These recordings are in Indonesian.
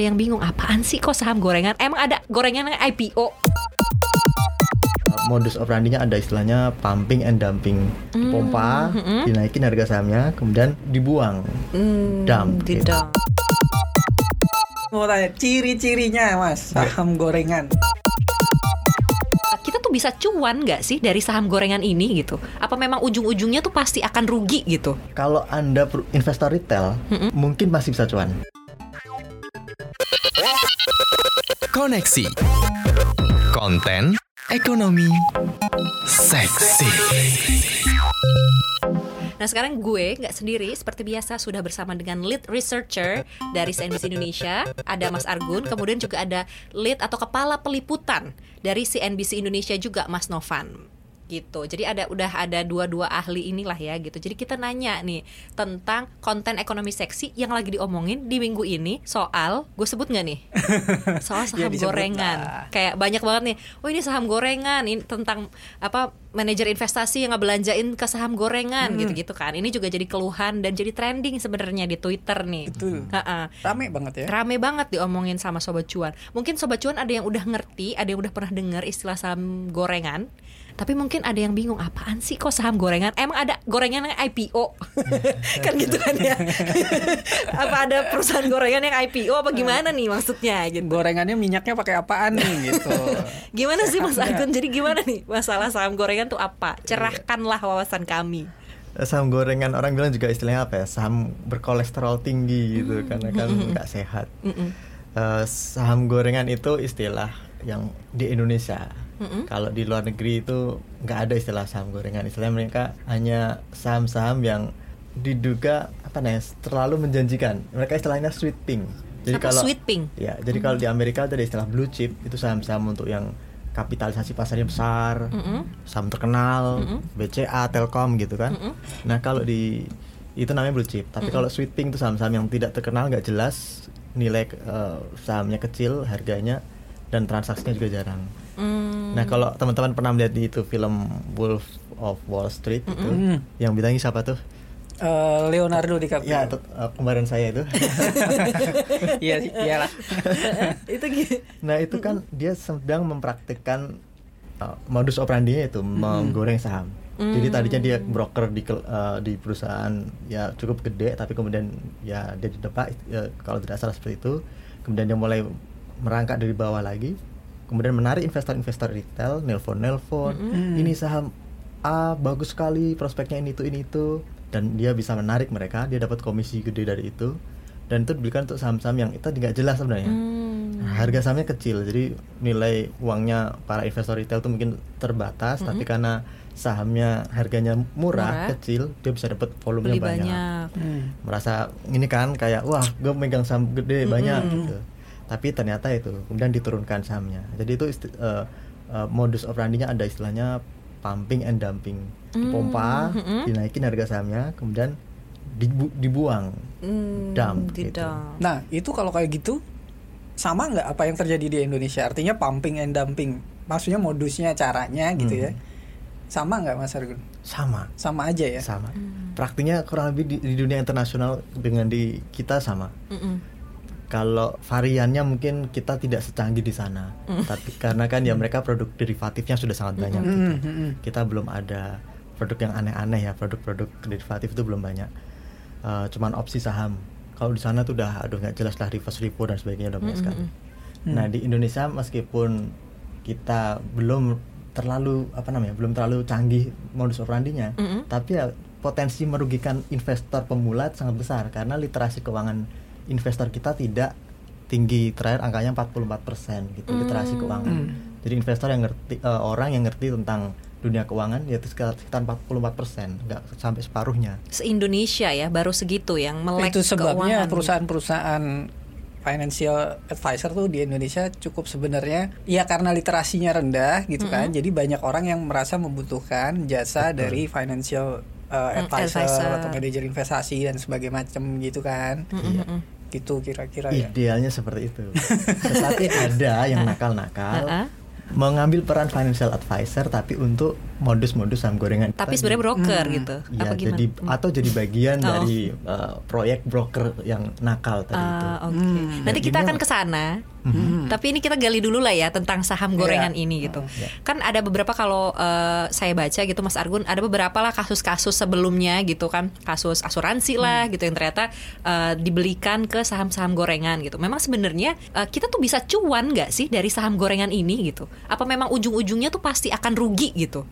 Ada yang bingung apaan sih kok saham gorengan? Emang ada gorengan yang IPO? modus operandinya ada istilahnya pumping and dumping dipompa dinaikin harga sahamnya kemudian dibuang Hmm, Dump, gitu. tidak. Mau tanya ciri-cirinya mas saham gorengan. Kita tuh bisa cuan nggak sih dari saham gorengan ini gitu? Apa memang ujung-ujungnya tuh pasti akan rugi gitu? kalau anda investor retail mungkin masih bisa cuan Koneksi. Konten Ekonomi. Seksi. Nah sekarang gue nggak sendiri seperti biasa sudah bersama dengan lead researcher dari CNBC Indonesia ada Mas Argun kemudian juga ada lead atau kepala peliputan dari CNBC Indonesia juga Mas Novan gitu. Jadi ada udah ada dua-dua ahli inilah ya gitu. Jadi kita nanya nih tentang konten ekonomi seksi yang lagi diomongin di minggu ini. Soal gue sebut nggak nih? Soal saham Ya, gorengan. Lah. kayak banyak banget nih oh ini saham gorengan ini tentang apa manajer investasi yang ngebelanjain ke saham gorengan gitu-gitu kan. Ini juga jadi keluhan dan jadi trending sebenarnya di Twitter nih. Betul. Ha-ha. Rame banget ya. Rame banget diomongin sama Sobat Cuan. Mungkin Sobat Cuan ada yang udah ngerti Ada yang udah pernah dengar istilah saham gorengan Tapi mungkin ada yang bingung Apaan sih kok saham gorengan? Emang ada gorengan yang IPO Kan gitu kan ya. Apa ada perusahaan gorengan yang IPO Apa gimana nih maksudnya gitu? Gorengannya minyaknya pakai apaan nih gitu. Gimana sih Mas Agun? Jadi gimana nih Masalah saham gorengan tuh apa? Cerahkanlah wawasan kami. Saham gorengan orang bilang juga istilahnya apa ya? Saham berkolesterol tinggi gitu karena kan nggak sehat. Eh, saham gorengan itu istilah yang di Indonesia. Kalau di luar negeri itu nggak ada istilah saham gorengan. Istilahnya mereka hanya saham-saham yang diduga apa namanya terlalu menjanjikan. Mereka istilahnya sweet pink. Jadi Apa kalau sweet pink? ya jadi kalau di Amerika ada istilah blue chip itu saham-saham untuk yang kapitalisasi pasarnya besar saham terkenal BCA Telkom gitu kan. Nah kalau di itu namanya blue chip. Tapi kalau sweet pink itu saham-saham yang tidak terkenal nggak jelas nilai eh, sahamnya kecil harganya dan transaksinya juga jarang. Hmm. nah kalau teman-teman pernah melihat di itu film Wolf of Wall Street itu yang bintangnya siapa tuh Eh, Leonardo DiCaprio. ya eh, kemarin saya itu Iya, iyalah. Itu gitu Nah itu kan dia sedang mempraktikkan uh, modus operandinya itu menggoreng saham. Jadi tadinya dia broker di uh, di perusahaan ya cukup gede, tapi kemudian ya dia didepak ya, kalau tidak salah seperti itu. Kemudian dia mulai merangkak dari bawah lagi, kemudian menarik investor-investor retail, nelpon-nelpon, ini saham A bagus sekali, prospeknya ini itu ini itu, dan dia bisa menarik mereka, dia dapat komisi gede dari itu, dan itu diberikan untuk saham-saham yang itu tidak jelas sebenarnya. Nah, harga sahamnya kecil jadi nilai uangnya para investor retail itu mungkin terbatas tapi karena sahamnya harganya murah, Murah. kecil dia bisa dapat volumenya Beli banyak. banyak Hmm. merasa ini kan kayak wah gue megang saham gede banyak gitu tapi ternyata itu kemudian diturunkan sahamnya jadi itu isti- eh, eh, modus operandinya ada istilahnya pumping and dumping dipompa dinaikin harga sahamnya kemudian dibu- dibuang Hmm, dump gitu. Nah, itu kalau kayak gitu sama nggak apa yang terjadi di Indonesia? Artinya pumping and dumping. Maksudnya modusnya, caranya gitu ya. Sama nggak Mas Argun? sama Sama aja ya. sama praktiknya kurang lebih di, di dunia internasional dengan di kita sama Mm-mm. Kalau variannya mungkin kita tidak secanggih di sana. Tapi karena kan ya mereka produk derivatifnya sudah sangat banyak gitu. Hmm, hmm. kita belum ada produk yang aneh-aneh ya. Produk-produk derivatif itu belum banyak. Eh, cuman opsi saham. Kalau di sana tuh udah aduh nggak jelas lah reverse repo dan sebagainya udah banyak sekali. Nah di Indonesia meskipun kita belum terlalu apa namanya belum terlalu canggih modus operandinya tapi ya potensi merugikan investor pemula sangat besar karena literasi keuangan investor kita tidak tinggi terakhir angkanya 44% gitu literasi keuangan. Jadi investor yang ngerti eh, orang yang ngerti tentang dunia keuangan yaitu sekitar, sekitar 44% nggak sampai separuhnya. Se-Indonesia ya baru segitu yang melek itu sebabnya keuangan. perusahaan-perusahaan financial advisor tuh di Indonesia cukup sebenarnya ya karena literasinya rendah gitu kan jadi banyak orang yang merasa membutuhkan jasa dari financial uh, Mm, advisor, advisor. atau manajer investasi dan sebagainya macam gitu kan gitu kira-kira ya idealnya seperti itu tetapi ada yang nakal-nakal mengambil peran financial advisor tapi untuk modus-modus saham gorengan. Tapi sebenarnya broker Hmm. gitu. Ya, Apa gimana? jadi atau jadi bagian Oh. dari uh, proyek broker yang nakal tadi itu. Ah, oke. Hmm. Nanti kita akan ke sana. Hmm. Tapi ini kita gali dulu lah ya tentang saham gorengan Iya. ini gitu. Iya. Kan ada beberapa kalau eh, saya baca gitu Mas Argun, ada beberapa lah kasus-kasus sebelumnya gitu kan, kasus asuransi lah Hmm. gitu yang ternyata eh, dibelikan ke saham-saham gorengan gitu. Memang sebenarnya eh, kita tuh bisa cuan nggak sih dari saham gorengan ini gitu? Apa memang ujung-ujungnya tuh pasti akan rugi gitu?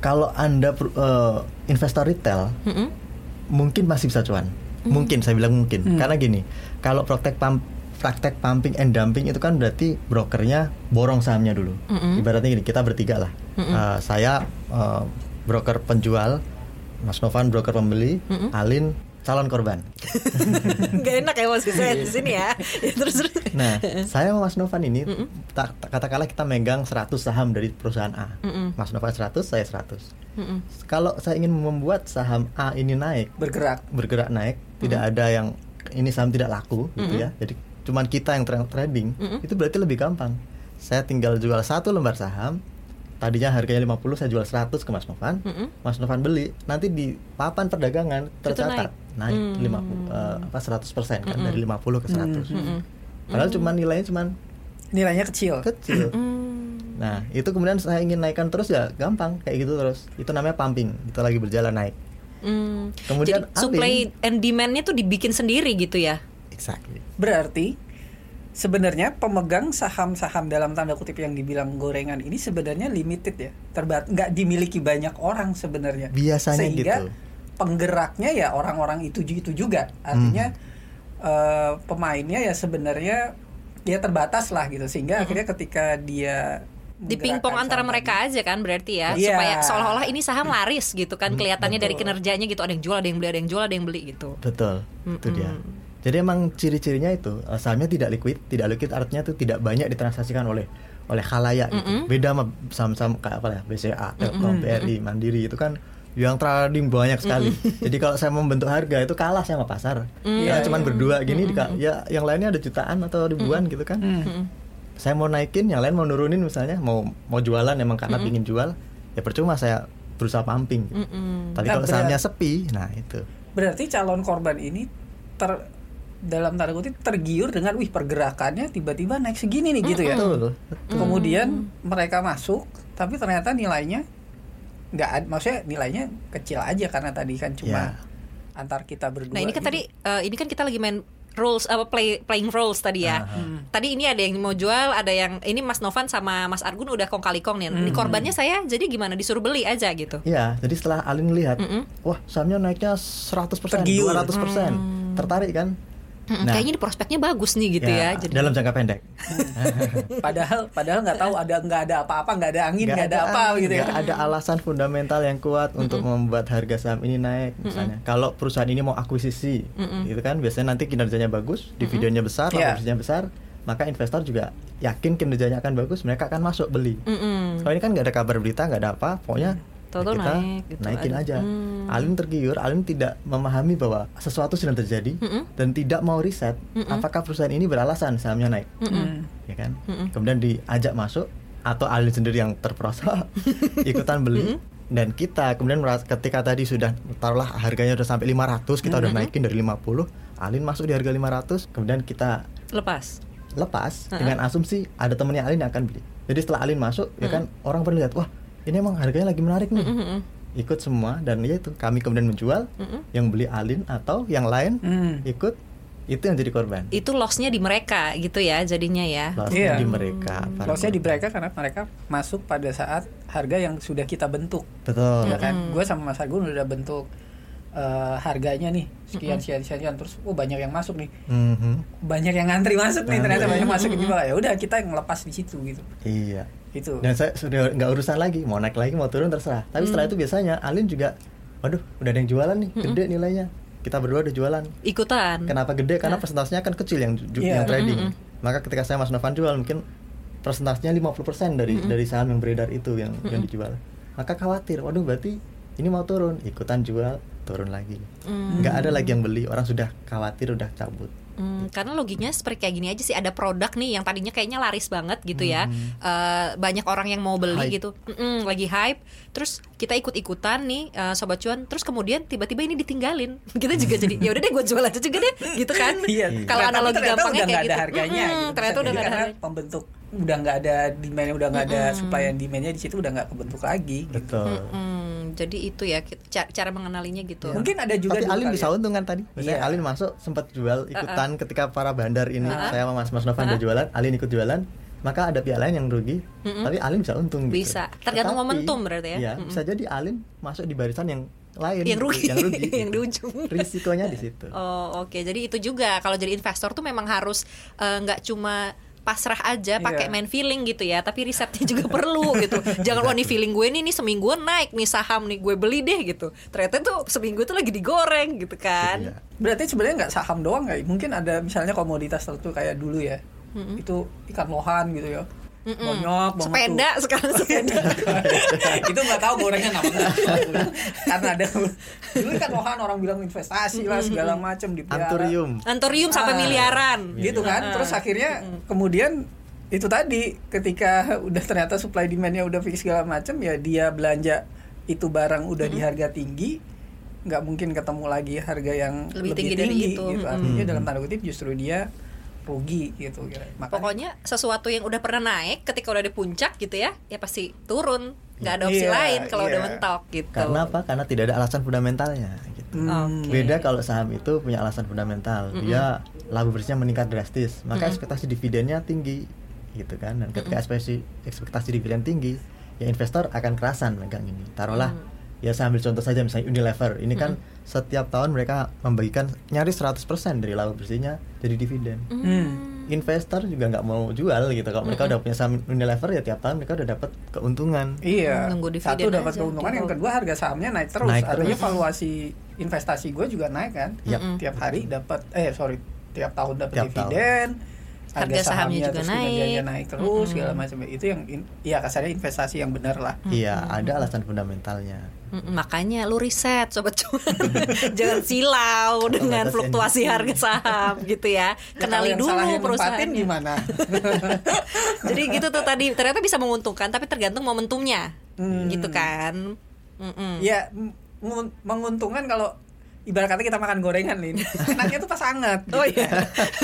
Kalau Anda uh, investor retail Mm-mm. mungkin masih bisa cuan. Hmm. Mungkin saya bilang mungkin. Karena gini, kalau praktek pump praktek pumping and dumping itu kan berarti brokernya borong sahamnya dulu. Mm-mm. Ibaratnya gini, kita bertiga lah. Uh, saya uh, broker penjual, Mas Novan broker pembeli, Alin calon korban. Gak enak ya posisi saya di sini ya. Ya, terus terus. Nah, saya sama Mas Novan ini tak- tak- katakanlah kita megang 100 saham dari perusahaan A. Mm-mm. Mas Novan 100, saya 100. Mm-mm. Kalau saya ingin membuat saham A ini naik, bergerak bergerak naik, tidak ada yang ini saham tidak laku gitu ya. Jadi cuman kita yang tra- trading, itu berarti lebih gampang. Saya tinggal jual satu lembar saham, tadinya harganya 50 saya jual 100 ke Mas Novan. Mm-mm. Mas Novan beli, nanti di papan perdagangan tercatat naik, Hmm. 50 eh, apa 100% kan dari 50 ke 100. Mm-mm. Padahal cuman nilainya cuman nilainya kecil kecil. Hmm. Nah, itu kemudian saya ingin naikkan terus ya gampang kayak gitu terus. Itu namanya pumping. Itu lagi berjalan naik. Hmm. Kemudian Jadi supply and demand-nya tuh dibikin sendiri gitu ya? Exactly. berarti sebenarnya pemegang saham-saham dalam tanda kutip yang dibilang gorengan ini sebenarnya limited ya terbat nggak dimiliki banyak orang sebenarnya Biasanya sehingga gitu. penggeraknya ya orang-orang itu itu juga artinya Hmm. eh, pemainnya ya sebenarnya ya terbatas lah gitu sehingga akhirnya ketika dia di pingpong antara saham mereka aja kan berarti ya Iya. supaya seolah-olah ini saham laris gitu kan kelihatannya dari betul. kinerjanya gitu ada yang jual ada yang beli ada yang jual ada yang beli gitu Betul. Itu Mm-mm. dia. Jadi emang ciri-cirinya itu eh, sahamnya tidak liquid, tidak liquid artinya itu tidak banyak ditransaksikan oleh oleh khalayak gitu. Beda sama saham-saham kayak apa ya, BCA, Telkom, BRI, Mandiri itu kan yang trading banyak sekali. Jadi kalau saya membentuk harga itu kalah sama pasar. Karena Iya, cuman berdua gini dika- ya yang lainnya ada jutaan atau ribuan gitu kan. Hmm. Saya mau naikin, yang lain mau nurunin misalnya, mau mau jualan emang karena pingin jual, ya percuma saya berusaha pumping. gitu. Mm-mm. Tapi Nah, kalau sahamnya sepi, nah itu. berarti calon korban ini ter dalam tanda kutip tergiur dengan wih pergerakannya tiba-tiba naik segini nih gitu ya Betul. betul. kemudian mereka masuk tapi ternyata nilainya nggak maksudnya nilainya kecil aja karena tadi kan cuma Ya. antar kita berdua nah ini kan gitu. tadi eh, ini kan kita lagi main rules apa play playing roles tadi ya Aha. tadi ini ada yang mau jual ada yang ini Mas Novan sama Mas Argun udah kong kali kong nih ini korbannya saya jadi gimana disuruh beli aja gitu Iya, jadi setelah Alin lihat, Mm-mm. wah sahamnya naiknya 100%, Tergiur. 200%, tertarik kan? Mm-mm, Nah. kayaknya ini prospeknya bagus nih gitu ya, jadi dalam jangka pendek. padahal padahal nggak tahu ada nggak ada apa-apa nggak ada angin nggak ada, apa angin, gitu ya ada alasan fundamental yang kuat untuk membuat harga saham ini naik misalnya. Kalau perusahaan ini mau akuisisi, gitu kan biasanya nanti kinerjanya bagus, dividennya besar, Iya. laba besar, maka investor juga yakin kinerjanya akan bagus, mereka akan masuk beli. Mm-mm. Kalau ini kan nggak ada kabar berita, nggak ada apa, pokoknya Tahu-tahu kita naik gitu naikin aja. aja. Hmm. Alin tergiur, Alin tidak memahami bahwa sesuatu sedang terjadi Mm-mm. dan tidak mau riset apakah perusahaan ini beralasan sahamnya naik, Hmm. ya kan? Kemudian diajak masuk atau Alin sendiri yang terperosok ikutan beli dan kita kemudian ketika tadi sudah taruhlah harganya udah sampai 500 kita udah naikin dari 50 Alin masuk di harga 500 kemudian kita lepas lepas dengan asumsi ada temennya Alin yang akan beli. Jadi setelah Alin masuk ya kan orang pada lihat wah ini emang harganya lagi menarik nih. Mm-mm. Ikut semua dan ya itu kami kemudian menjual Mm-mm. yang beli Alin atau yang lain Hmm. ikut itu yang jadi korban. itu lossnya di mereka gitu ya jadinya ya Lossnya Iya. di mereka. para Lossnya di mereka karena mereka masuk pada saat harga yang sudah kita bentuk Betul. ya kan gue sama Mas Agun udah bentuk eh, harganya nih sekian sekian sekian terus oh banyak yang masuk nih Mhm. banyak yang ngantri masuk nih ternyata Ngantri. banyak masuk gitu ya udah kita yang ngelepas di situ gitu Iya. itu Dan saya sudah nggak urusan lagi mau naik lagi mau turun terserah. Tapi setelah itu biasanya Alin juga, waduh udah ada yang jualan nih gede nilainya. Kita berdua udah jualan. ikutan Kenapa gede? Karena persentasenya kan kecil yang ju- Iya. yang trading. Maka ketika saya Mas Novan jual mungkin persentasenya 50% dari dari saham yang beredar itu yang yang dijual. Maka khawatir, waduh berarti ini mau turun, ikutan jual, turun lagi. Mm. Nggak ada lagi yang beli, orang sudah khawatir udah cabut. Mm-mm, karena loginya seperti kayak gini aja sih ada produk nih yang tadinya kayaknya laris banget gitu ya Eh, banyak orang yang mau beli Hype. gitu Mm-mm, lagi hype terus kita ikut-ikutan nih eh, sobat cuan terus kemudian tiba-tiba ini ditinggalin kita juga jadi ya udah deh gue jual aja juga deh gitu kan Iya. kalau analogi ternyata gampangnya udah kayak gitu ada harganya Mm-mm, gitu. ternyata udah nggak ada pembentuk udah nggak ada demand udah nggak ada supply and demandnya di situ udah nggak kebentuk lagi gitu. betul Jadi itu ya kita- ca- cara mengenalinya gitu Mungkin ada juga tapi Alin bisa ya. untung kan tadi misalnya Iya. Alin masuk sempat jual ikutan ketika para bandar ini Uh-uh. saya sama Mas Mas Novan udah jualan Alin ikut jualan maka ada pihak lain yang rugi tapi Alin bisa untung gitu. Bisa. Tergantung Tetapi, momentum berarti ya. iya, Mm-mm. bisa jadi Alin masuk di barisan yang lain Yang rugi. yang rugi Yang di gitu. ujung. risikonya di situ Oh oke, jadi itu juga kalau jadi investor tuh memang harus eh, nggak cuma pasrah aja pakai Iya. main feeling gitu ya, tapi risetnya juga perlu gitu. Jangan wah nih feeling gue nih nih seminggu naik nih saham nih gue beli deh gitu. Ternyata tuh seminggu tuh lagi digoreng gitu kan. Iya. Berarti sebenarnya nggak saham doang nggak? Mungkin ada misalnya komoditas tertentu kayak dulu ya. Itu ikan lohan gitu ya. Banyak banget Sepeda tuh. sekarang sepeda. itu nggak tahu gorengan apa karena ada dulu kan lohan orang bilang investasi lah segala macam di anturium Antorium sampai Ah. miliaran. gitu kan terus akhirnya kemudian itu tadi ketika udah ternyata supply demandnya udah fix segala macam ya dia belanja itu barang udah di harga tinggi nggak mungkin ketemu lagi harga yang Lebih lebih, tinggi tinggi, dari itu. gitu artinya dalam tanda kutip justru dia rugi gitu kira Makanya- Pokoknya sesuatu yang udah pernah naik ketika udah di puncak gitu ya, ya pasti turun. nggak ada opsi Iya, lain kalau udah iya. mentok gitu. karena apa karena tidak ada alasan fundamentalnya gitu Hmm. Oke. Beda kalau saham itu punya alasan fundamental. Dia laba bersihnya meningkat drastis, maka ekspektasi dividennya tinggi gitu kan. Dan ketika ekspektasi ekspektasi dividen tinggi, ya investor akan kerasan megang ini. Taruhlah ya saya ambil contoh saja misalnya Unilever. Ini kan setiap tahun mereka membagikan nyaris 100% dari laba bersihnya jadi dividen. Hmm. Investor juga nggak mau jual gitu. Kalau mereka udah punya saham Unilever ya tiap tahun mereka udah dapat keuntungan. Iya. Nunggu Satu dapat keuntungan, yang Gitu. kedua harga sahamnya naik terus. Naik Artinya terus. valuasi investasi gue juga naik kan. Yap. Tiap hari dapat eh sorry, tiap tahun dapat dividen. Harga sahamnya juga terus naik. kinerjanya naik terus segala macam. Itu yang in- ya kasarnya investasi yang benar lah. Iya, ada alasan fundamentalnya. Mm, makanya lu riset sobat cuan jangan silau dengan fluktuasi harga saham gitu ya Ya, kenali dulu perusahaan gimana? jadi gitu tuh tadi ternyata bisa menguntungkan tapi tergantung momentumnya Hmm. gitu kan Mm-mm. ya m- mengun- menguntungkan kalau ibarat kata kita makan gorengan nih. Enaknya tuh pas hangat. Oh, iya.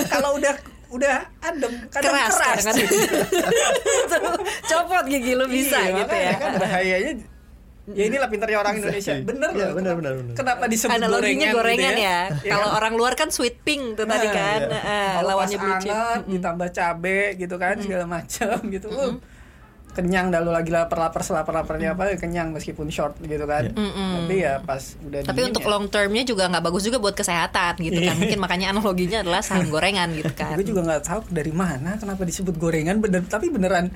kalau udah udah adem kadang keras, keras. kadang-kadang. copot gigi lu bisa Iya, gitu ya. kan bahayanya ya inilah pintarnya orang Indonesia. bener Iya, loh. bener, kenapa- bener, bener. kenapa disebut analoginya gorengan, gitu ya, Iya. Kalau orang luar kan sweet pink tuh tadi Nah, kan. Iya. Kalau lawannya pas blue chip. ditambah cabe gitu kan segala macam gitu. Uh, kenyang dah lu lagi lapar-lapar selapar-laparnya apa kenyang meskipun short gitu kan tapi ya pas udah tapi untuk ya, long termnya juga nggak bagus juga buat kesehatan gitu kan mungkin makanya analoginya adalah saham gorengan gitu kan gue juga nggak tahu dari mana kenapa disebut gorengan bener tapi beneran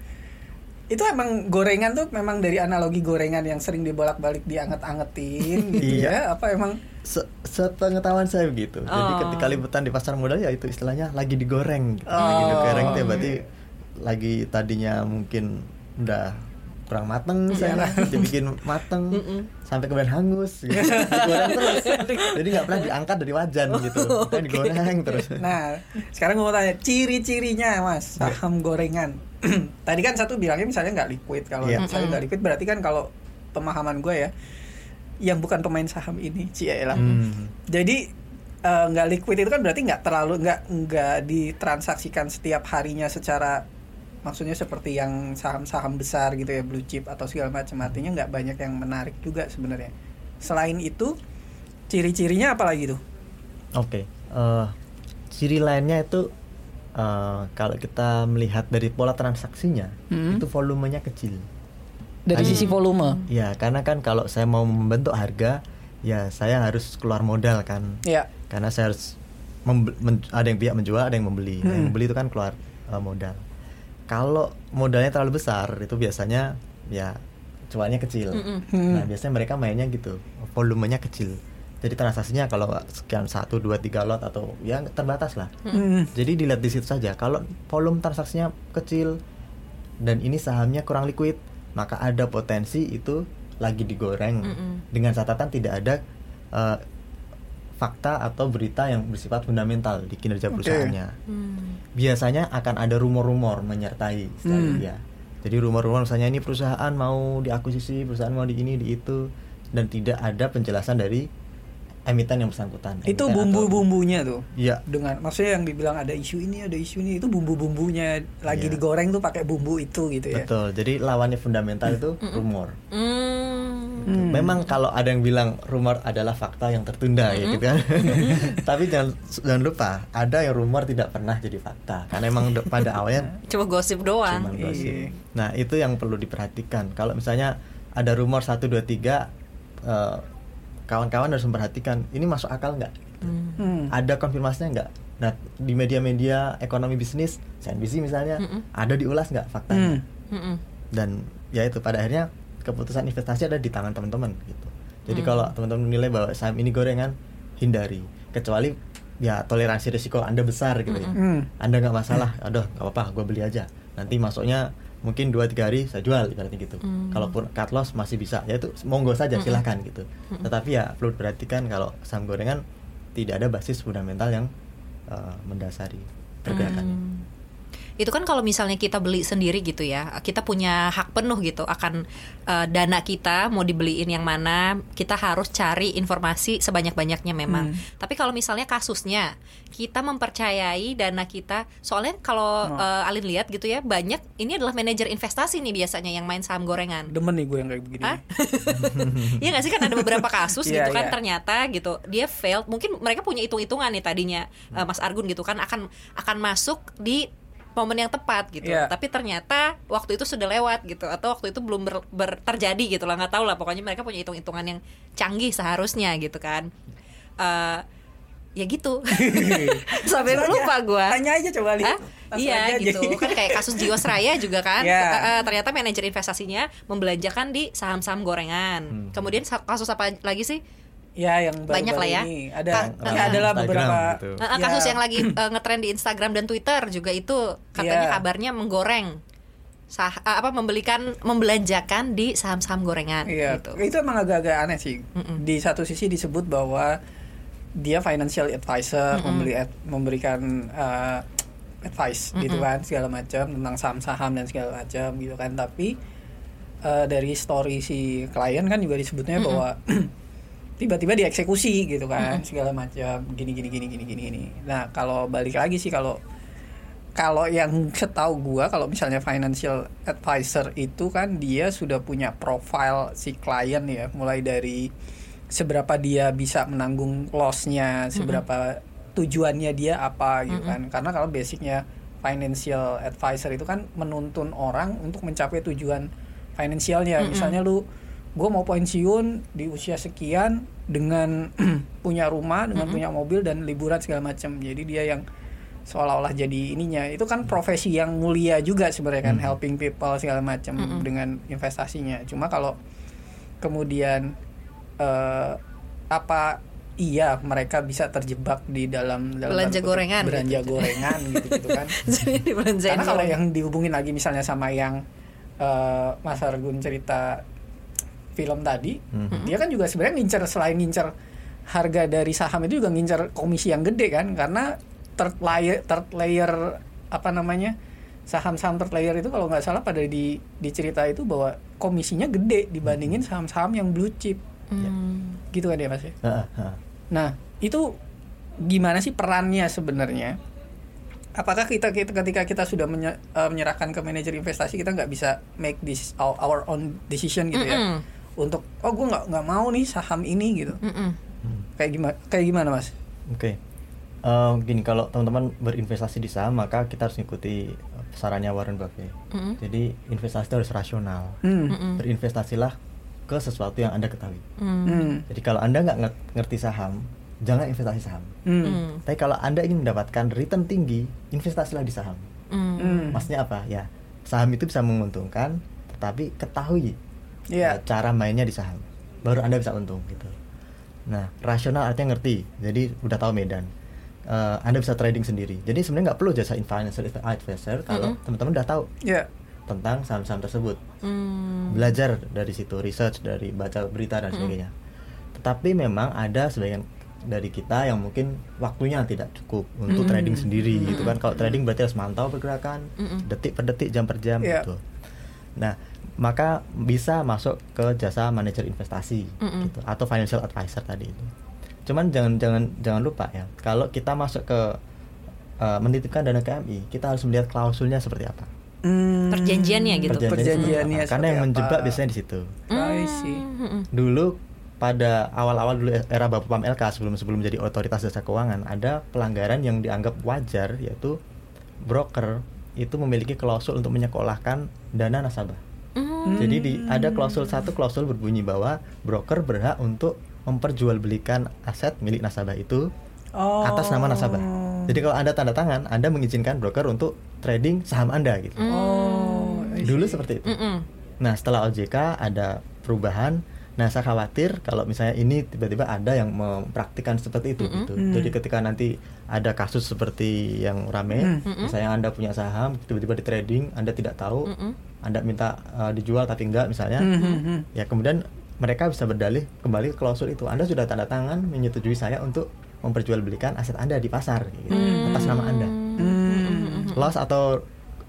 itu emang gorengan tuh memang dari analogi gorengan yang sering dibolak-balik dianget-angetin gitu Iya. ya apa emang Se sepengetahuan saya begitu. Jadi Oh. ketika liputan di pasar modal ya itu istilahnya lagi digoreng. Gitu. Oh. Lagi digoreng itu ya berarti lagi tadinya mungkin udah kurang mateng Iya. saya dibikin mateng sampai kemudian hangus gitu. digoreng terus jadi nggak pernah diangkat dari wajan gitu kan digoreng terus Nah, sekarang gue mau tanya ciri-cirinya mas saham gorengan. Tadi kan satu bilangnya misalnya nggak liquid. Kalau Iya. misalnya nggak liquid berarti kan kalau pemahaman gue ya, yang bukan pemain saham ini, cie lah. Hmm. Jadi eh, nggak liquid itu kan berarti nggak terlalu nggak nggak ditransaksikan setiap harinya secara maksudnya seperti yang saham-saham besar gitu ya blue chip atau segala macam artinya nggak banyak yang menarik juga sebenarnya. Selain itu ciri-cirinya apa lagi tuh? Oke, eh, ciri lainnya itu eh, kalau kita melihat dari pola transaksinya, Hmm. itu volumenya kecil. Dari Hanya- sisi volume. Ya, karena kan kalau saya mau membentuk harga, ya saya harus keluar modal kan. Ya. Karena saya harus ada yang pihak menjual, ada yang membeli. Nah, Yang Hmm. membeli itu kan keluar eh, modal. Kalau modalnya terlalu besar, itu biasanya ya cuannya kecil. Mm-mm. Hmm. Nah, biasanya mereka mainnya gitu, volumenya kecil. Jadi transaksinya kalau sekian satu, dua, tiga lot atau ya terbatas lah. Hmm. Jadi dilihat di situ saja. Kalau volume transaksinya kecil dan ini sahamnya kurang liquid, maka ada potensi itu lagi digoreng Mm-mm. dengan catatan tidak ada uh, fakta atau berita yang bersifat fundamental di kinerja Oke. perusahaannya. Hmm. Biasanya akan ada rumor-rumor menyertai Hmm. dia. Jadi rumor-rumor misalnya ini perusahaan mau diakuisisi, perusahaan mau di ini di itu dan tidak ada penjelasan dari emiten yang bersangkutan. Itu Emiten bumbu-bumbunya tuh. Iya. Dengan maksudnya yang dibilang ada isu ini, ada isu ini, itu bumbu-bumbunya lagi Iya. digoreng tuh pakai bumbu itu gitu ya. Betul. Jadi lawannya fundamental itu rumor. Hmm. Hmm. Memang kalau ada yang bilang rumor adalah fakta yang tertunda ya gitu kan. Tapi jangan jangan lupa ada yang rumor tidak pernah jadi fakta. Karena emang pada awalnya Coba gosip doang. cuma gosip. Iya. Nah, itu yang perlu diperhatikan. Kalau misalnya ada rumor 1 2 3 eh, kawan-kawan harus memperhatikan ini masuk akal nggak? Hmm. Hmm. Ada konfirmasinya nggak? Nah, di media-media ekonomi bisnis, CNBC misalnya, Mm-mm. ada diulas nggak faktanya? Hmm. Mm-mm. dan ya itu pada akhirnya keputusan investasi ada di tangan teman-teman gitu. Jadi Hmm. kalau teman-teman menilai bahwa saham ini gorengan, hindari. Kecuali ya toleransi risiko Anda besar gitu ya. Hmm. Anda nggak masalah, aduh nggak apa-apa, gue beli aja. Nanti masuknya mungkin 2-3 hari saya jual ibaratnya gitu. Hmm. Kalaupun cut loss masih bisa, ya itu monggo saja Mm-mm. silahkan gitu. Tetapi ya perlu diperhatikan kalau saham gorengan tidak ada basis fundamental yang eh, mendasari pergerakannya. Hmm. Itu kan kalau misalnya kita beli sendiri gitu ya, kita punya hak penuh gitu akan eh, dana kita mau dibeliin yang mana, kita harus cari informasi sebanyak-banyaknya memang. Hmm. Tapi kalau misalnya kasusnya kita mempercayai dana kita, soalnya kalau Oh. eh, Alin lihat gitu ya, banyak ini adalah manajer investasi nih biasanya yang main saham gorengan. Demen nih gue yang kayak begini. Iya nggak sih kan ada beberapa kasus Iya, gitu kan iya. ternyata gitu dia failed mungkin mereka punya hitung-hitungan nih tadinya eh, Mas Argun gitu kan akan akan masuk di momen yang tepat gitu Iya. tapi ternyata waktu itu sudah lewat gitu atau waktu itu belum ber, ber- terjadi gitu lah nggak tahu lah pokoknya mereka punya hitung-hitungan yang canggih seharusnya gitu kan Eh, ya gitu sampai aja. lupa gua Tanya aja coba lihat. Iya gitu kan kayak kasus Jiwasraya juga kan Iya. Eh, eh, ternyata manajer investasinya membelanjakan di saham-saham gorengan. Hmm. Kemudian kasus apa lagi sih? Ya yang baru-baru Banyak lah ya. Ini. Ada Kan- ya, adalah Instagram beberapa gitu. Ya, kasus yang lagi eh, ngetren di Instagram dan Twitter juga itu katanya Iya. kabarnya menggoreng sah eh, apa membelikan membelanjakan di saham-saham gorengan Iya, gitu. itu emang agak-agak aneh sih. Mm-mm. Di satu sisi disebut bahwa dia financial advisor, Mm-mm. membeli ad- memberikan uh, advice gitu Mm-mm. kan segala macam tentang saham-saham dan segala macam gitu kan. Tapi uh, dari story si klien kan juga disebutnya Mm-mm. bahwa tiba-tiba dieksekusi gitu kan segala macam gini gini gini gini gini gini. Nah, kalau balik lagi sih kalau kalau yang setahu gua kalau misalnya financial advisor itu kan dia sudah punya profile si klien ya mulai dari seberapa dia bisa menanggung lossnya seberapa tujuannya dia apa gitu kan. Karena kalau basicnya financial advisor itu kan menuntun orang untuk mencapai tujuan finansialnya. Misalnya lu gue mau pensiun di usia sekian dengan punya rumah dengan punya mobil dan liburan segala macam jadi dia yang seolah-olah jadi ininya. Itu kan profesi yang mulia juga sebenarnya kan Hmm. helping people segala macam Mm-mm. dengan investasinya. Cuma kalau kemudian eh, apa iya mereka bisa terjebak di dalam, dalam Belanja gorengan belanja gitu. gorengan gitu, gitu kan. Jadi karena kalau yang dihubungin lagi misalnya sama yang eh, Mas Argun cerita film tadi Mhm. dia kan juga sebenarnya ngincer selain ngincer harga dari saham itu juga ngincer komisi yang gede kan karena third layer third layer apa namanya saham-saham third layer itu kalau nggak salah pada di di cerita itu bahwa komisinya gede dibandingin saham-saham yang blue chip Hmm. gitu kan ya mas ya Heeh, heeh. Nah, itu gimana sih perannya sebenarnya? Apakah kita, kita ketika kita sudah menye- eh, menyerahkan ke manajer investasi kita nggak bisa make this our, our own decision gitu ya? Untuk oh gue nggak nggak mau nih saham ini gitu. Mm-mm. Hmm. Kayak gimana? Kayak gimana mas? Oke, Eh, gini kalau teman-teman berinvestasi di saham maka kita harus ngikuti eh, sarannya Warren Buffett. Mm-mm. Jadi investasi itu harus rasional. Hmm. Mm-mm. Berinvestasilah ke sesuatu yang anda ketahui. Hmm. Hmm. Jadi kalau anda nggak nge- ngerti saham, jangan investasi saham. Hmm. Hmm. Tapi kalau anda ingin mendapatkan return tinggi, investasilah di saham. Hmm. Hmm. Maksudnya apa? Ya saham itu bisa menguntungkan, tetapi ketahui Iya. eh, cara mainnya di saham, baru anda bisa untung gitu. Nah, rasional artinya ngerti, jadi udah tahu medan. Eh, anda bisa trading sendiri. Jadi sebenarnya nggak perlu jasa financial advisor kalau Mm-mm. teman-teman udah tahu Iya. tentang saham-saham tersebut. Hmm. Belajar dari situ, research dari baca berita dan sebagainya. Tetapi memang ada sebagian dari kita yang mungkin waktunya tidak cukup untuk Hmm. trading sendiri gitu kan. Kalau trading berarti harus mantau pergerakan Mm-mm. detik per detik, jam per jam Iya. gitu. Nah, maka bisa masuk ke jasa manajer investasi Mm-mm. gitu atau financial advisor tadi itu. Cuman jangan jangan jangan lupa ya, kalau kita masuk ke uh, menitipkan dana ke MI, kita harus melihat klausulnya seperti apa. Hmm. Perjanjiannya gitu. Perjanjiannya Perjanjiannya. Karena yang menjebak apa? biasanya di situ. Mm-mm. Dulu pada awal-awal dulu era Bapepam LK sebelum sebelum jadi otoritas jasa keuangan ada pelanggaran yang dianggap wajar yaitu broker itu memiliki klausul untuk menyekolahkan dana nasabah. Mm. Jadi di ada klausul satu klausul berbunyi bahwa broker berhak untuk memperjualbelikan aset milik nasabah itu Oh. atas nama nasabah. Jadi kalau Anda tanda tangan, Anda mengizinkan broker untuk trading saham Anda gitu. Oh. I Dulu seperti itu. Mm-mm. Nah, setelah OJK ada perubahan. Nah, saya khawatir kalau misalnya ini tiba-tiba ada yang mempraktikkan seperti itu gitu. Hmm. Jadi ketika nanti ada kasus seperti yang rame, Hmm. misalnya Anda punya saham tiba-tiba di trading, Anda tidak tahu, Mm-mm. Anda minta uh, dijual tapi enggak misalnya. Hmm, hmm, hmm. Ya, kemudian mereka bisa berdalih kembali ke klausul itu. Anda sudah tanda tangan menyetujui saya untuk memperjualbelikan aset Anda di pasar gitu, atas nama Anda. Hmm. Loss atau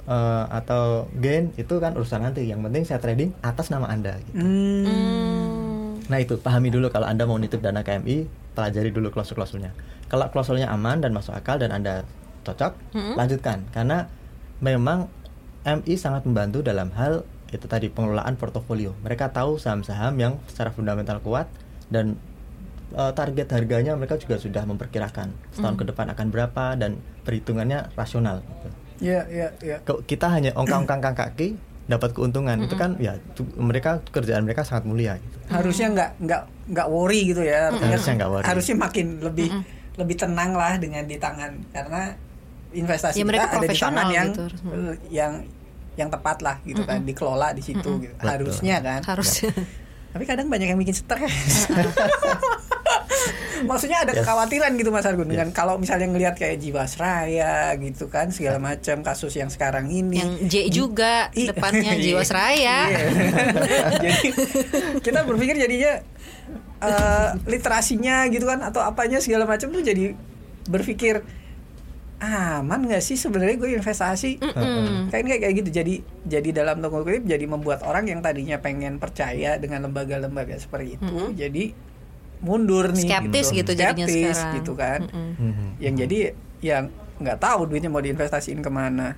uh, atau gain itu kan urusan nanti. Yang penting saya trading atas nama Anda gitu. Hmm. Nah itu pahami dulu kalau anda mau nitip dana KMI, pelajari dulu klausul-klausulnya. Kalau klausulnya aman dan masuk akal dan anda cocok, Mm-mm. lanjutkan karena memang MI sangat membantu dalam hal itu tadi pengelolaan portofolio. Mereka tahu saham-saham yang secara fundamental kuat dan eh, target harganya mereka juga sudah memperkirakan setahun ke depan akan berapa dan perhitungannya rasional. Gitu. Ya, ya, ya. Kalau kita hanya ongkang-ongkang kaki dapat keuntungan itu kan ya tu- mereka kerjaan mereka sangat mulia gitu. Harusnya nggak nggak nggak worry gitu ya. Artinya Harusnya nggak worry. Harusnya makin lebih lebih tenang lah dengan di tangan karena investasi Ya, mereka kita ada di profesional tangan yang gitu. eh, yang yang tepat lah gitu kan dikelola di situ gitu. Betul. harusnya kan Harus. tapi kadang banyak yang bikin stres maksudnya ada Yes. kekhawatiran gitu Mas Argun dengan Yes. kalau misalnya ngelihat kayak Jiwasraya gitu kan segala macam kasus yang sekarang ini Yang J juga I- depannya Jiwasraya. Iya. Jadi kita berpikir jadinya eh, literasinya gitu kan atau apanya segala macam tuh jadi berpikir aman nggak sih sebenarnya gue investasi Mm-mm. kan kayak kayak gitu jadi jadi dalam tanda kutip jadi membuat orang yang tadinya pengen percaya dengan lembaga-lembaga seperti itu jadi mundur nih Skeptis gitu jadinya Skeptis sekarang. gitu kan Mm-mm. Mhm. yang jadi yang nggak tahu duitnya mau diinvestasiin ke mana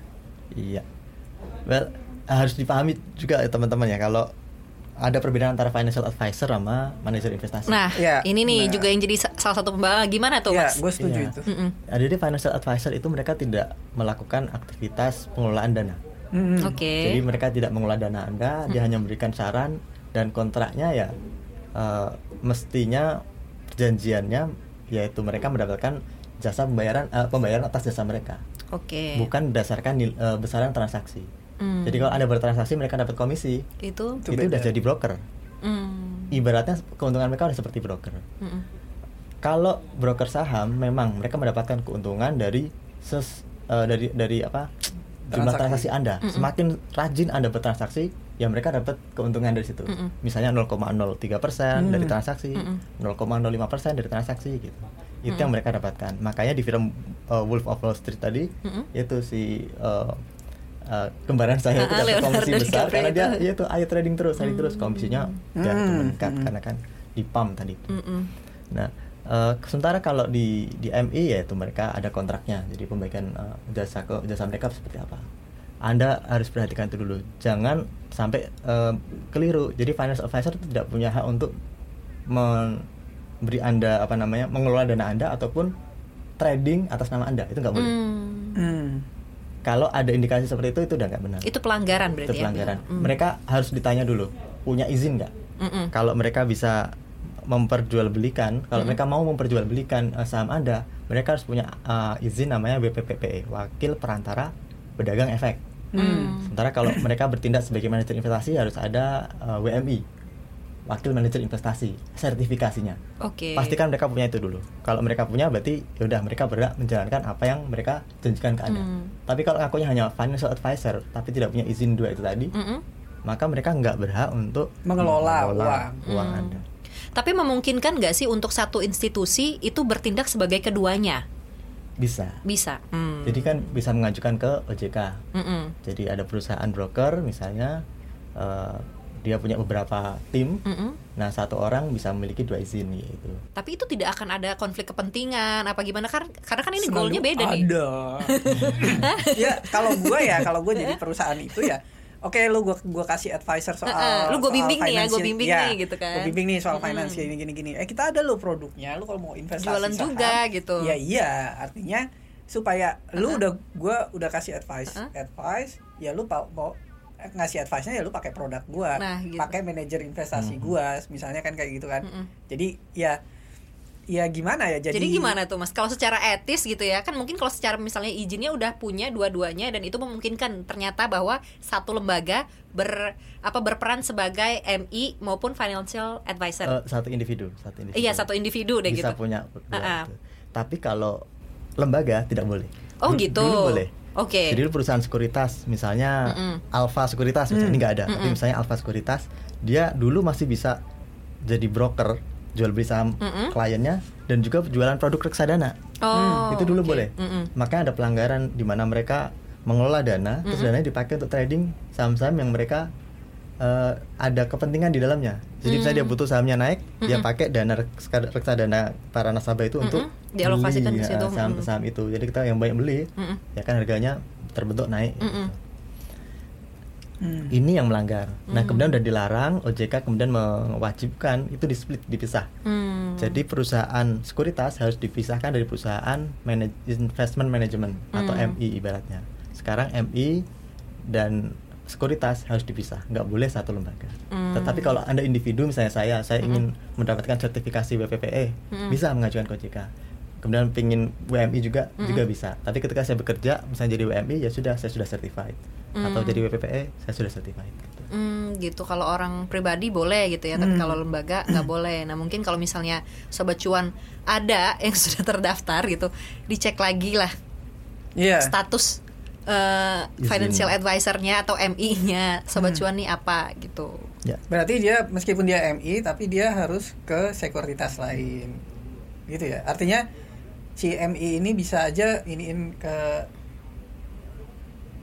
Iya. Well, harus dipahami juga ya teman-teman ya kalau ada perbedaan antara financial advisor sama manajer investasi. Nah, Ya, ini nih benar. juga yang jadi sa- salah satu pembahasan gimana tuh, ya Mas? gue setuju Iya. itu Mm-mm. Nah, Jadi financial advisor itu mereka tidak melakukan aktivitas pengelolaan dana. Mm-mm. Oke. Jadi mereka tidak mengelola dana Anda, dia hanya memberikan saran dan kontraknya ya eh, mestinya perjanjiannya yaitu mereka mendapatkan jasa pembayaran eh, pembayaran atas jasa mereka, Oke. bukan berdasarkan eh, besaran transaksi. Hmm. Jadi kalau Anda bertransaksi mereka dapat komisi, itu Itu itu, beda. udah jadi broker. Hmm. Ibaratnya keuntungan mereka udah seperti broker. Mm-mm. Kalau broker saham memang mereka mendapatkan keuntungan dari ses eh, dari dari apa jumlah Transaksi. transaksi Anda. Semakin rajin Anda bertransaksi, ya mereka dapat keuntungan dari situ. Mm-mm. Misalnya 0,03% persen dari Hmm. transaksi, Mm-mm. 0,05% persen dari transaksi gitu. Itu yang mereka dapatkan. Makanya di film uh, Wolf of Wall Street tadi Mm-mm. yaitu si uh, uh, kembaran saya itu Ah, dapat Leonardo komisi besar karena dia itu. ya itu ayo trading terus, trading terus komisinya ya itu Hmm. meningkat Hmm. karena kan di pump tadi itu. Mm-mm. Nah, eh, sementara kalau di di MI yaitu mereka ada kontraknya, jadi pembaikan eh, jasa ke jasa mereka seperti apa. Anda harus perhatikan itu dulu, jangan sampai eh, keliru. Jadi financial advisor itu tidak punya hak untuk memberi Anda apa namanya mengelola dana Anda ataupun trading atas nama Anda itu nggak boleh. Hmm. Hmm. Kalau ada indikasi seperti itu itu udah nggak benar. Itu pelanggaran Itu berarti pelanggaran. ya. Mm. Mereka harus ditanya dulu, punya izin nggak? Kalau mereka bisa memperjualbelikan, kalau mereka mau memperjualbelikan uh, saham Anda, mereka harus punya uh, izin namanya BPPPE, Wakil Perantara Pedagang Efek. Hmm. Sementara kalau mereka bertindak sebagai manajer investasi harus ada uh, WMI, Wakil Manajer Investasi, sertifikasinya. Oke. Pastikan mereka punya itu dulu. Kalau mereka punya berarti yaudah mereka berhak menjalankan apa yang mereka janjikan ke Anda. Hmm. Tapi kalau ngakunya hanya financial advisor tapi tidak punya izin dua itu tadi, Mm-mm. maka mereka nggak berhak untuk Mengelola uang. uang Hmm. Anda. Tapi memungkinkan nggak sih untuk satu institusi itu bertindak sebagai keduanya? Bisa. Bisa. Hmm. Jadi kan bisa mengajukan ke OJK. Mm-mm. Jadi ada perusahaan broker misalnya eh, dia punya beberapa tim. Mm-mm. Nah satu orang bisa memiliki dua izin gitu. Tapi itu tidak akan ada konflik kepentingan apa gimana kan? Karena kan ini Selalu goalnya beda nih. ada. ya kalau gue ya kalau gue jadi perusahaan itu ya Oke, lu gua gua kasih advisor soal Heeh, lu gua soal bimbing nih ya, gua bimbing Ya, nih, gitu kan. Gua bimbing nih soal Mm-mm. finance gini gini gini. Eh kita ada lo produknya, lu kalau mau investasi Jualan saham, juga gitu. Ya iya, artinya supaya lu Uh-uh. udah gua udah kasih advice, Uh-uh. advice, ya lu pa- mau ngasih advice-nya ya lu pakai produk gua, Nah, gitu. pakai manajer investasi Mhm. gua, misalnya kan kayak gitu kan. Mm-mm. Jadi ya ya gimana ya jadi Jadi, gimana tuh mas? Kalau secara etis gitu ya kan mungkin kalau secara misalnya izinnya udah punya dua-duanya dan itu memungkinkan ternyata bahwa satu lembaga ber apa berperan sebagai MI maupun financial advisor. Eh, satu individu, satu individu. iya satu individu deh bisa gitu. punya berdua Ah, ah. gitu. Tapi kalau lembaga tidak boleh. Oh, Dulu- gitu. Dulu boleh. Oke. Jadi dulu perusahaan sekuritas, misalnya Mm-mm. Alfa Sekuritas, misalnya Mm. ini nggak ada. Tapi Mm-mm. misalnya Alfa Sekuritas, dia dulu masih bisa jadi broker jual beli saham Mm-mm. kliennya dan juga jualan produk reksadana. Oh, itu dulu oke. boleh. Mm-mm. Makanya ada pelanggaran di mana mereka mengelola dana, terus Mm-mm. dananya dipakai untuk trading saham-saham yang mereka eh, ada kepentingan di dalamnya. Jadi misalnya dia Mm. butuh sahamnya naik, dia Mm-mm. pakai dana reksa- reksadana para nasabah itu untuk Mm-mm. Dialokasikan beli, ke situ. eh, saham-saham itu. Jadi kita yang banyak beli, Mm-mm. ya kan harganya terbentuk naik. gitu. Hmm. Ini yang melanggar. Nah Mm. kemudian udah dilarang, OJK kemudian mewajibkan itu di split dipisah. Hmm. Jadi perusahaan sekuritas harus dipisahkan dari perusahaan manaj- investment management atau Hmm. MI ibaratnya. Sekarang MI dan sekuritas harus dipisah, nggak boleh satu lembaga. Hmm. Tetapi kalau anda individu misalnya saya, saya ingin mendapatkan sertifikasi BPPE, Hmm. bisa mengajukan ke OJK. Kemudian pingin WMI juga Hmm. juga bisa. Tapi ketika saya bekerja, misalnya jadi WMI ya sudah saya sudah certified. Atau Hmm. jadi WPPE saya sudah certified. gitu. Hmm, gitu. Kalau orang pribadi boleh gitu ya, tapi Hmm. kalau lembaga nggak boleh. Nah, mungkin kalau misalnya sobat cuan ada yang sudah terdaftar gitu, dicek lagi lah Iya. status eh, Izin. financial advisor-nya atau MI-nya sobat Hmm. cuan nih apa gitu. Ya. Berarti dia meskipun dia MI tapi dia harus ke sekuritas lain. Gitu ya. Artinya si MI ini bisa aja iniin ke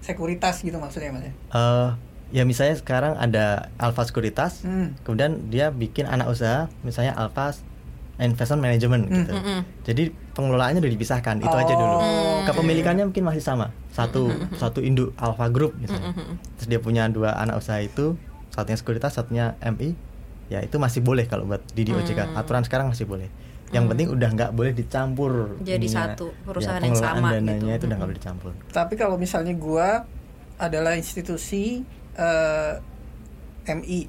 sekuritas gitu maksudnya Mas ya. Eh, ya misalnya sekarang ada Alpha Sekuritas, Hmm. kemudian dia bikin anak usaha, misalnya Alpha Investment Management Hmm. gitu. Mm-mm. Jadi pengelolaannya udah dipisahkan, itu aja dulu. Oh. Kepemilikannya mungkin masih sama, satu satu induk Alpha Group misalnya. Mm-mm. Terus dia punya dua anak usaha itu, satunya sekuritas, satunya MI, ya itu masih boleh kalau buat di di OJK. Hmm. Aturan sekarang masih boleh. Yang penting udah nggak boleh dicampur. Jadi ininya. satu Ya, perusahaan yang pengelolaan sama dananya gitu. itu udah nggak Mm-mm. boleh dicampur. Tapi kalau misalnya gua adalah institusi eh, MI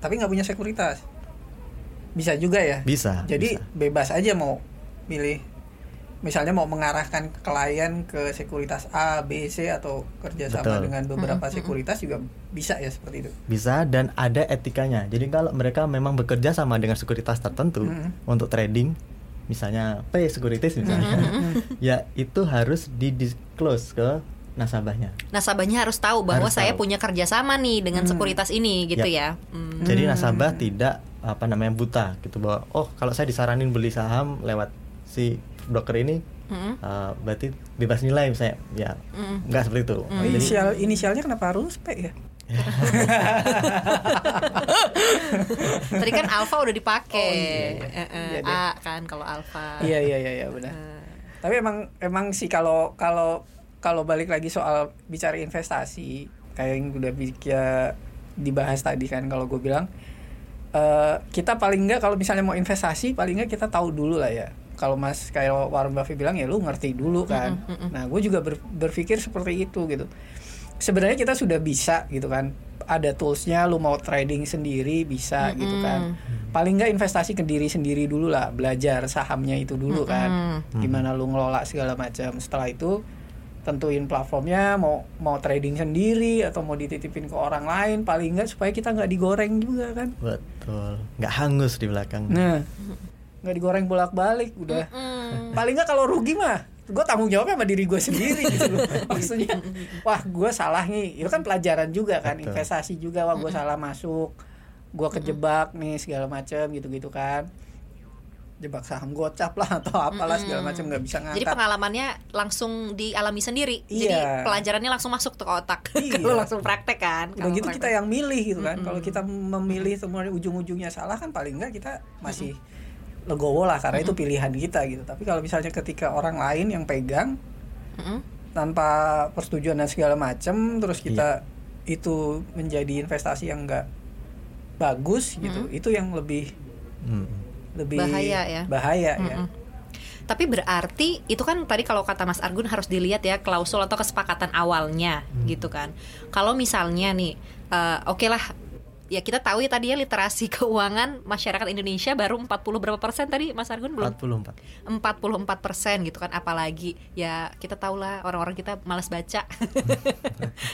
tapi nggak punya sekuritas. Bisa juga ya? Bisa. Jadi bisa. bebas aja mau milih misalnya mau mengarahkan klien ke sekuritas A, B, C atau kerjasama Betul. dengan beberapa sekuritas juga bisa ya seperti itu. bisa dan ada etikanya. Jadi kalau mereka memang bekerja sama dengan sekuritas tertentu Mhm. untuk trading, misalnya P Securities misalnya, ya itu harus di disclose ke nasabahnya. Nasabahnya harus tahu bahwa Harus saya tahu. punya kerjasama nih dengan Hmm. sekuritas ini gitu Ya. ya. Hmm. Jadi Hmm. nasabah tidak apa namanya buta gitu bahwa oh kalau saya disaranin beli saham lewat si broker ini Mm-mm. uh, berarti bebas nilai misalnya ya Mm-mm. nggak seperti itu. Hmm. Jadi- Inisial inisialnya kenapa harus P ya? Tadi kan alfa udah dipakai. Oh, iya, iya. Eh, eh, Iya deh. A kan kalau alfa. Iya iya iya iya benar. Eh, Tapi emang emang sih kalau kalau kalau balik lagi soal bicara investasi kayak yang udah ya dibahas tadi kan kalau gue bilang eh, kita paling nggak kalau misalnya mau investasi paling nggak kita tahu dulu lah ya. Kalau Mas kayak Warren Buffett bilang ya lu ngerti dulu kan. Mm-mm, mm-mm. Nah gue juga ber- berpikir seperti itu gitu. Sebenarnya kita sudah bisa gitu kan. Ada toolsnya lu mau trading sendiri bisa gitu kan. Paling nggak investasi ke diri sendiri dulu lah, belajar sahamnya itu dulu kan Mm-mm. gimana lu ngelola segala macam setelah itu tentuin platformnya mau mau trading sendiri atau mau dititipin ke orang lain paling nggak supaya kita nggak digoreng juga kan betul nggak hangus di belakang. nah nggak digoreng bolak balik udah Mm. paling nggak kalau rugi mah gue tanggung jawabnya sama diri gue sendiri gitu loh. maksudnya wah gue salah nih itu kan pelajaran juga kan Betul. investasi juga wah gue salah masuk gua kejebak nih segala macam gitu-gitu kan jebak saham gocap lah atau apalah segala macam nggak bisa ngangkat Jadi pengalamannya langsung dialami sendiri. Jadi Iya. pelajarannya langsung masuk tuh ke otak. Iya. Kalau langsung praktek kan. udah Kalau gitu kita yang milih gitu kan kalau kita memilih kemudian ujung-ujungnya salah kan paling enggak kita masih legowo lah karena itu pilihan kita gitu tapi kalau misalnya ketika orang lain yang pegang Mm-mm. tanpa persetujuan dan segala macam terus kita itu menjadi investasi yang enggak bagus gitu itu yang lebih Hmm. lebih Bahaya ya. bahaya ya Mm-mm. Tapi berarti itu kan tadi kalau kata Mas Argun harus dilihat ya klausul atau kesepakatan awalnya gitu kan. Kalau misalnya nih, eh, oke lah, ya kita tahu ya tadi ya literasi keuangan masyarakat Indonesia baru 40 berapa persen tadi Mas Argun? Belum? 44 44 persen gitu kan apalagi. Ya kita tahu lah orang-orang kita malas baca.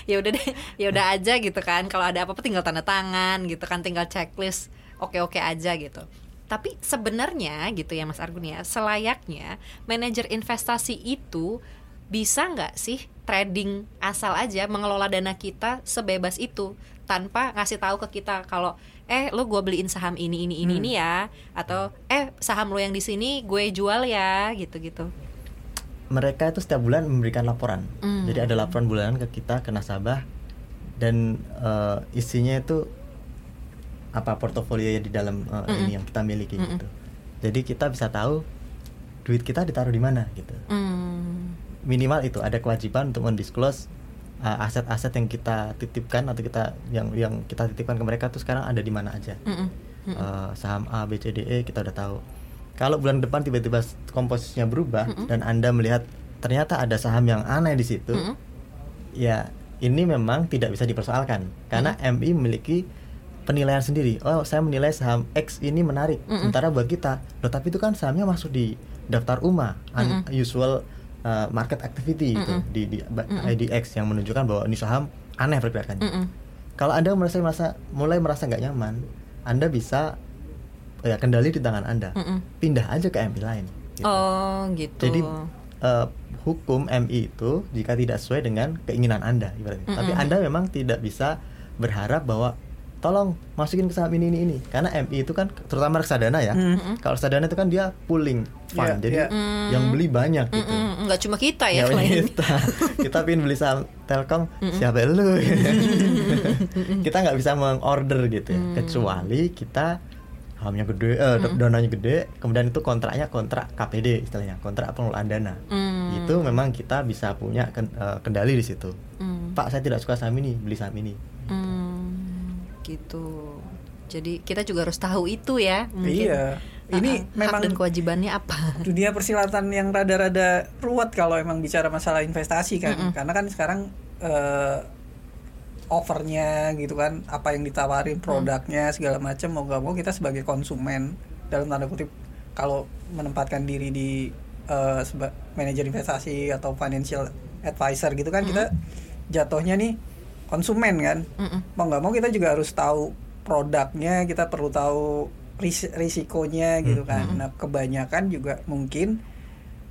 Ya udah deh ya udah aja gitu kan. Kalau ada apa-apa tinggal tanda tangan gitu kan tinggal checklist oke-oke aja gitu. Tapi sebenarnya gitu ya Mas Argun ya selayaknya manajer investasi itu bisa nggak sih trading asal aja mengelola dana kita sebebas itu tanpa ngasih tahu ke kita kalau eh lo gue beliin saham ini ini ini ini ya atau eh saham lo yang di sini gue jual ya gitu gitu mereka itu setiap bulan memberikan laporan. Hmm. Jadi ada laporan bulanan ke kita ke nasabah dan eh, isinya itu apa portofolio yang di dalam eh, ini yang kita miliki gitu. Jadi kita bisa tahu duit kita ditaruh di mana gitu. Hmm. Minimal itu ada kewajiban untuk mendisclose eh, aset-aset yang kita titipkan atau kita yang yang kita titipkan ke mereka tuh sekarang ada di mana aja. Mm-mm. Eh, saham A, B, C, D, E kita udah tahu. Kalau bulan depan tiba-tiba komposisinya berubah dan Anda melihat ternyata ada saham yang aneh di situ, Mm-mm. ya ini memang tidak bisa dipersoalkan karena MI memiliki penilaian sendiri. Oh, saya menilai saham X ini menarik. Sementara buat kita, loh tapi itu kan sahamnya masuk di daftar UMA, unusual uh, market activity itu di, di ba- IDX yang menunjukkan bahwa ini saham aneh pergerakannya. Mm-mm. Kalau Anda merasa, merasa mulai merasa nggak nyaman, Anda bisa ya kendali di tangan Anda. Mm-mm. Pindah aja ke MI lain. gitu. Oh gitu. Jadi eh, hukum MI itu jika tidak sesuai dengan keinginan Anda ibaratnya. Tapi Anda memang tidak bisa berharap bahwa tolong masukin ke saham ini ini ini karena MI itu kan terutama reksadana ya. Kalau reksadana itu kan dia pooling fund. Iya, jadi iya. yang beli banyak gitu. Mm-mm. nggak cuma kita ya Ya, klien. kita kita pengen beli saham Telkom siapa lu kita nggak bisa mengorder gitu ya kecuali kita sahamnya gede eh, dananya gede kemudian itu kontraknya kontrak KPD istilahnya kontrak pengelolaan dana Mm. itu memang kita bisa punya eh, kendali di situ Mm. Pak saya tidak suka saham ini beli saham ini Hmm, gitu. Jadi kita juga harus tahu itu ya. Mungkin. Iya. Ini hak memang dan kewajibannya apa? dunia persilatan yang rada-rada ruwet kalau emang bicara masalah investasi kan karena kan sekarang eh, offernya gitu kan apa yang ditawarin produknya segala macam mau gak mau kita sebagai konsumen dalam tanda kutip kalau menempatkan diri di eh, seba- manajer investasi atau financial advisor gitu kan kita jatuhnya nih konsumen kan? Mm-mm. mau nggak mau kita juga harus tahu produknya kita perlu tahu ris- risikonya gitu kan. Nah kebanyakan juga mungkin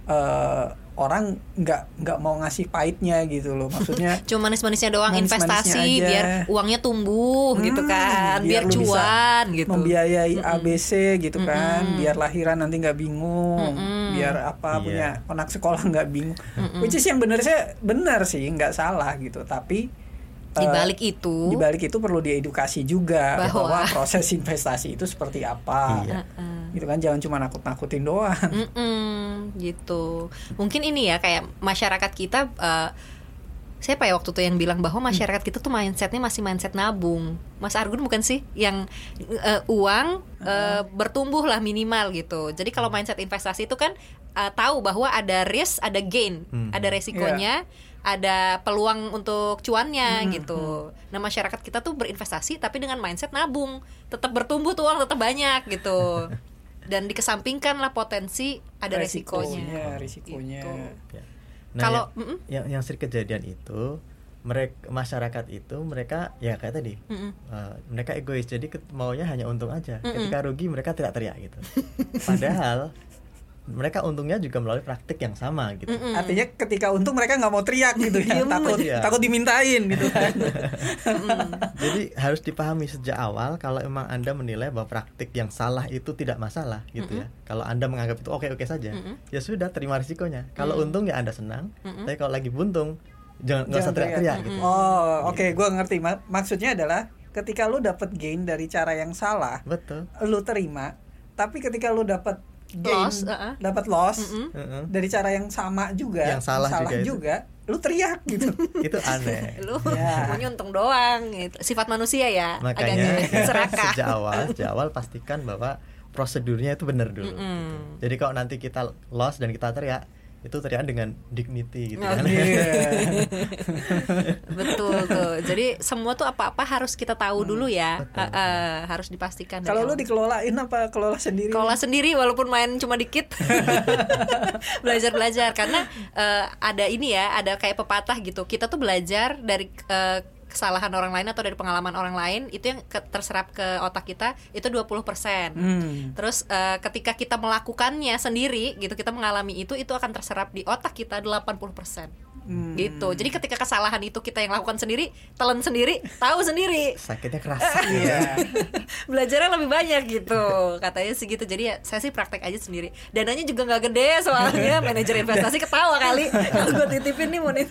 eh, orang nggak nggak mau ngasih pahitnya gitu loh. Maksudnya Cuma manis-manisnya doang Manis-manisnya investasi aja. biar uangnya tumbuh gitu Hmm, kan, biar, bisa cuan gitu. membiayai ABC gitu kan biar lahiran nanti nggak bingung biar apa Iya. punya anak sekolah nggak bingung. Which is yang benar saya benar sih nggak salah gitu. Tapi Di eh, balik itu, di balik itu perlu diedukasi juga Bahwa- bahwa, proses investasi itu seperti apa Iya. gitu kan jangan cuma nakut-nakutin doang Mm-mm, gitu. Mungkin ini ya kayak masyarakat kita eh, siapa ya waktu itu yang bilang bahwa masyarakat kita tuh mindsetnya masih mindset nabung. Mas Argun bukan sih yang eh, uang eh, bertumbuh lah minimal gitu. Jadi kalau mindset investasi itu kan eh, tahu bahwa ada risk, ada gain, Hmm. ada resikonya, ada peluang untuk cuannya gitu. Nah masyarakat kita tuh berinvestasi tapi dengan mindset nabung, tetap bertumbuh tuh uang tetap banyak gitu. Dan dikesampingkan lah potensi ada resikonya. risikonya Gitu. Ya. Kalau- yang, mm-mm. yang yang sering kejadian itu mereka masyarakat itu mereka ya kayak tadi Mm-mm. eh, mereka egois jadi maunya hanya untung aja ketika rugi mereka tidak teriak gitu padahal mereka untungnya juga melalui praktik yang sama gitu. Mm-mm. Artinya ketika untung mereka nggak mau teriak gitu ya, Diem takut aja. takut dimintain gitu kan. Jadi harus dipahami sejak awal kalau emang Anda menilai bahwa praktik yang salah itu tidak masalah gitu ya. Kalau Anda menganggap itu oke-oke saja, Mm-mm. ya sudah terima risikonya. Kalau untung ya Anda senang, Mm-mm. tapi kalau lagi buntung jangan nggak usah teriak-teriak teriak. gitu. Oh, oke, gua ngerti. Ma- maksudnya adalah ketika lu dapat gain dari cara yang salah, Betul. lu terima. Tapi ketika lu dapat gain, Loss, uh-uh. dapat loss. Heeh. dari cara yang sama juga, Yang salah juga itu. lu teriak gitu. itu aneh. lu Ya. maunya untung doang gitu. sifat manusia ya Makanya agak serakah sejak awal, sejak awal pastikan bahwa prosedurnya itu benar dulu. Mm-mm. Jadi kalau nanti kita lost dan kita teriak, itu teriak dengan dignity gitu Oh, kan. Iya. betul tuh. Jadi semua tuh apa-apa harus kita tahu dulu ya. Betul, Eh, eh, harus dipastikan dari Kalau lu dikelolain apa kelola sendiri? Kelola sendiri walaupun main cuma dikit. Belajar belajar karena eh, ada ini ya ada kayak pepatah gitu. Kita tuh belajar dari eh, kesalahan orang lain atau dari pengalaman orang lain itu yang ke- terserap ke otak kita itu 20% Hmm. Terus eh, ketika kita melakukannya sendiri gitu kita mengalami itu itu akan terserap di otak kita 80% Hmm. gitu. Jadi ketika kesalahan itu kita yang lakukan sendiri, telan sendiri, tahu sendiri. Sakitnya keras. Iya. Belajarnya lebih banyak gitu katanya sih gitu jadi ya saya sih praktek aja sendiri dananya juga nggak gede soalnya manajer investasi ketawa kali kalau gue titipin nih monit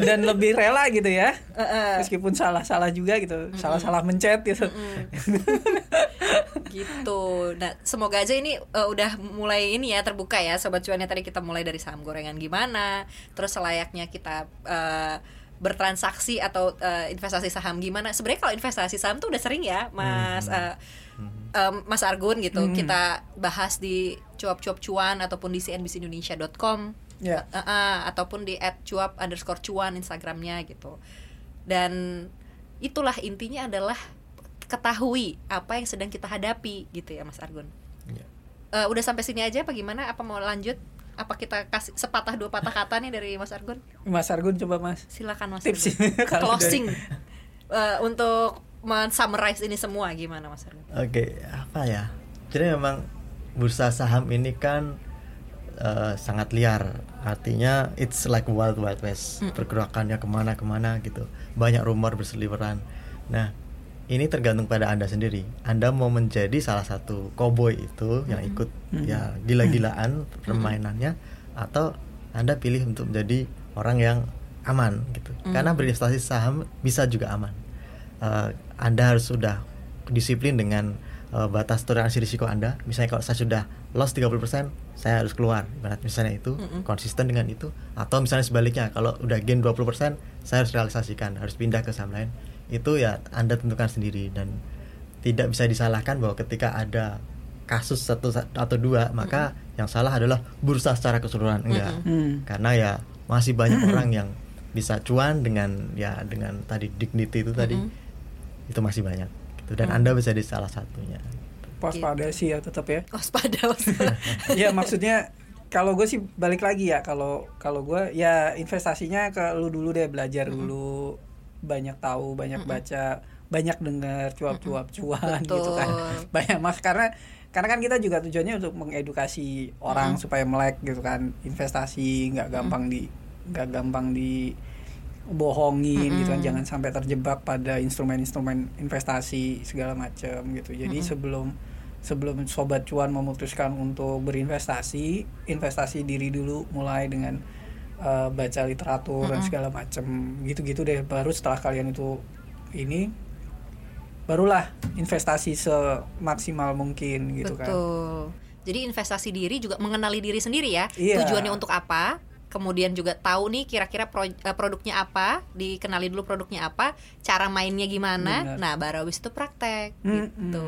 Dan lebih rela gitu ya. Heeh. Meskipun salah-salah juga gitu, salah-salah mencet gitu. gitu nah semoga aja ini eh, udah mulai ini ya terbuka ya sobat cuannya tadi kita mulai dari saham gorengan gimana terus selayaknya kita eh, bertransaksi atau eh, investasi saham gimana? Sebenarnya kalau investasi saham tuh udah sering ya mas eh, em, mas Argun gitu. Kita bahas di cuap-cuap cuan ataupun di cnbcindonesia.com Ya. Eh, eh, ataupun di @cuap underscore cuan instagramnya gitu. Dan itulah intinya adalah ketahui apa yang sedang kita hadapi gitu ya Mas Argun. Iya. Eh, udah sampai sini aja apa gimana? Apa mau lanjut apa kita kasih sepatah dua patah kata nih dari Mas Argun Mas Argun coba Mas. silakan Mas Tips closing Eh, untuk men-summarize ini semua gimana Mas Argun Oke, apa ya? Jadi memang bursa saham ini kan eh, sangat liar. Artinya it's like wild wild west. Pergerakannya ke mana-kemana gitu. Banyak rumor berseliweran. Nah, ini tergantung pada anda sendiri. Anda mau menjadi salah satu koboi itu yang ikut ya gila-gilaan permainannya, atau anda pilih untuk menjadi orang yang aman gitu. Karena berinvestasi saham bisa juga aman. Eh, anda harus sudah disiplin dengan eh, batas toleransi risiko Anda. Misalnya kalau saya sudah loss 30%, saya harus keluar. Ibarat misalnya itu konsisten dengan itu atau misalnya sebaliknya kalau udah gain 20%, saya harus realisasikan, harus pindah ke saham lain. Itu ya Anda tentukan sendiri dan tidak bisa disalahkan bahwa ketika ada kasus satu atau dua maka yang salah adalah bursa secara keseluruhan. Enggak. Hmm. karena ya masih banyak orang yang bisa cuan dengan ya dengan tadi dignity itu tadi. Itu masih banyak. Gitu. Dan anda bisa di salah satunya. Waspada sih ya tetap ya. waspada waspada. Ya maksudnya kalau gue sih balik lagi ya kalau kalau gue ya investasinya ke lu dulu deh belajar dulu banyak tahu banyak baca banyak dengar cuap-cuap cuan gitu kan. Betul. banyak mas karena karena kan kita juga tujuannya untuk mengedukasi orang supaya melek gitu kan. Investasi nggak gampang di nggak gampang di bohongin gitu kan. Jangan sampai terjebak pada instrumen-instrumen investasi segala macam gitu. Jadi sebelum sebelum sobat cuan memutuskan untuk berinvestasi investasi diri dulu mulai dengan eh, baca literatur dan segala macam gitu-gitu deh. Baru setelah kalian itu ini barulah investasi semaksimal mungkin gitu kan. Betul. Jadi investasi diri juga mengenali diri sendiri ya. Iya. tujuannya untuk apa kemudian juga tahu nih kira-kira pro- eh, produknya apa dikenali dulu produknya apa cara mainnya gimana. Benar. nah baru habis itu praktek Mm-mm. gitu.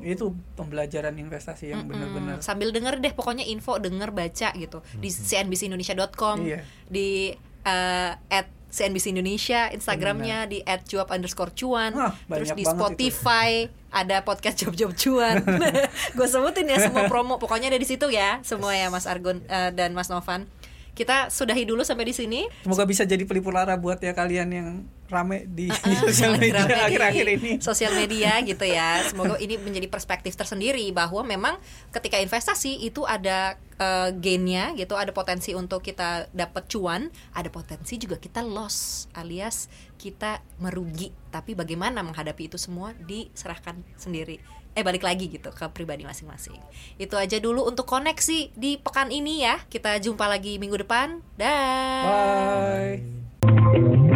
Itu pembelajaran investasi yang benar-benar. Hmm, sambil denger deh pokoknya info denger baca gitu. Di cnbcindonesia.com Iya. di eh, at CNBC Indonesia Instagramnya di at cuap underscore cuan Wah, terus di Spotify ada podcast job job cuan. Gue sebutin ya semua promo pokoknya ada di situ ya semua ya Mas Argun eh, dan Mas Novan kita sudahi dulu sampai di sini semoga bisa jadi pelipur lara buat ya kalian yang rame di, di sosial media akhir-akhir ini. Sosial media gitu ya. Semoga ini menjadi perspektif tersendiri bahwa memang ketika investasi itu ada eh, gainnya gitu, ada potensi untuk kita dapat cuan, ada potensi juga kita loss alias kita merugi. Tapi bagaimana menghadapi itu semua diserahkan sendiri. Eh balik lagi gitu ke pribadi masing-masing. Itu aja dulu untuk koneksi di pekan ini ya. Kita jumpa lagi minggu depan. Dah. Bye.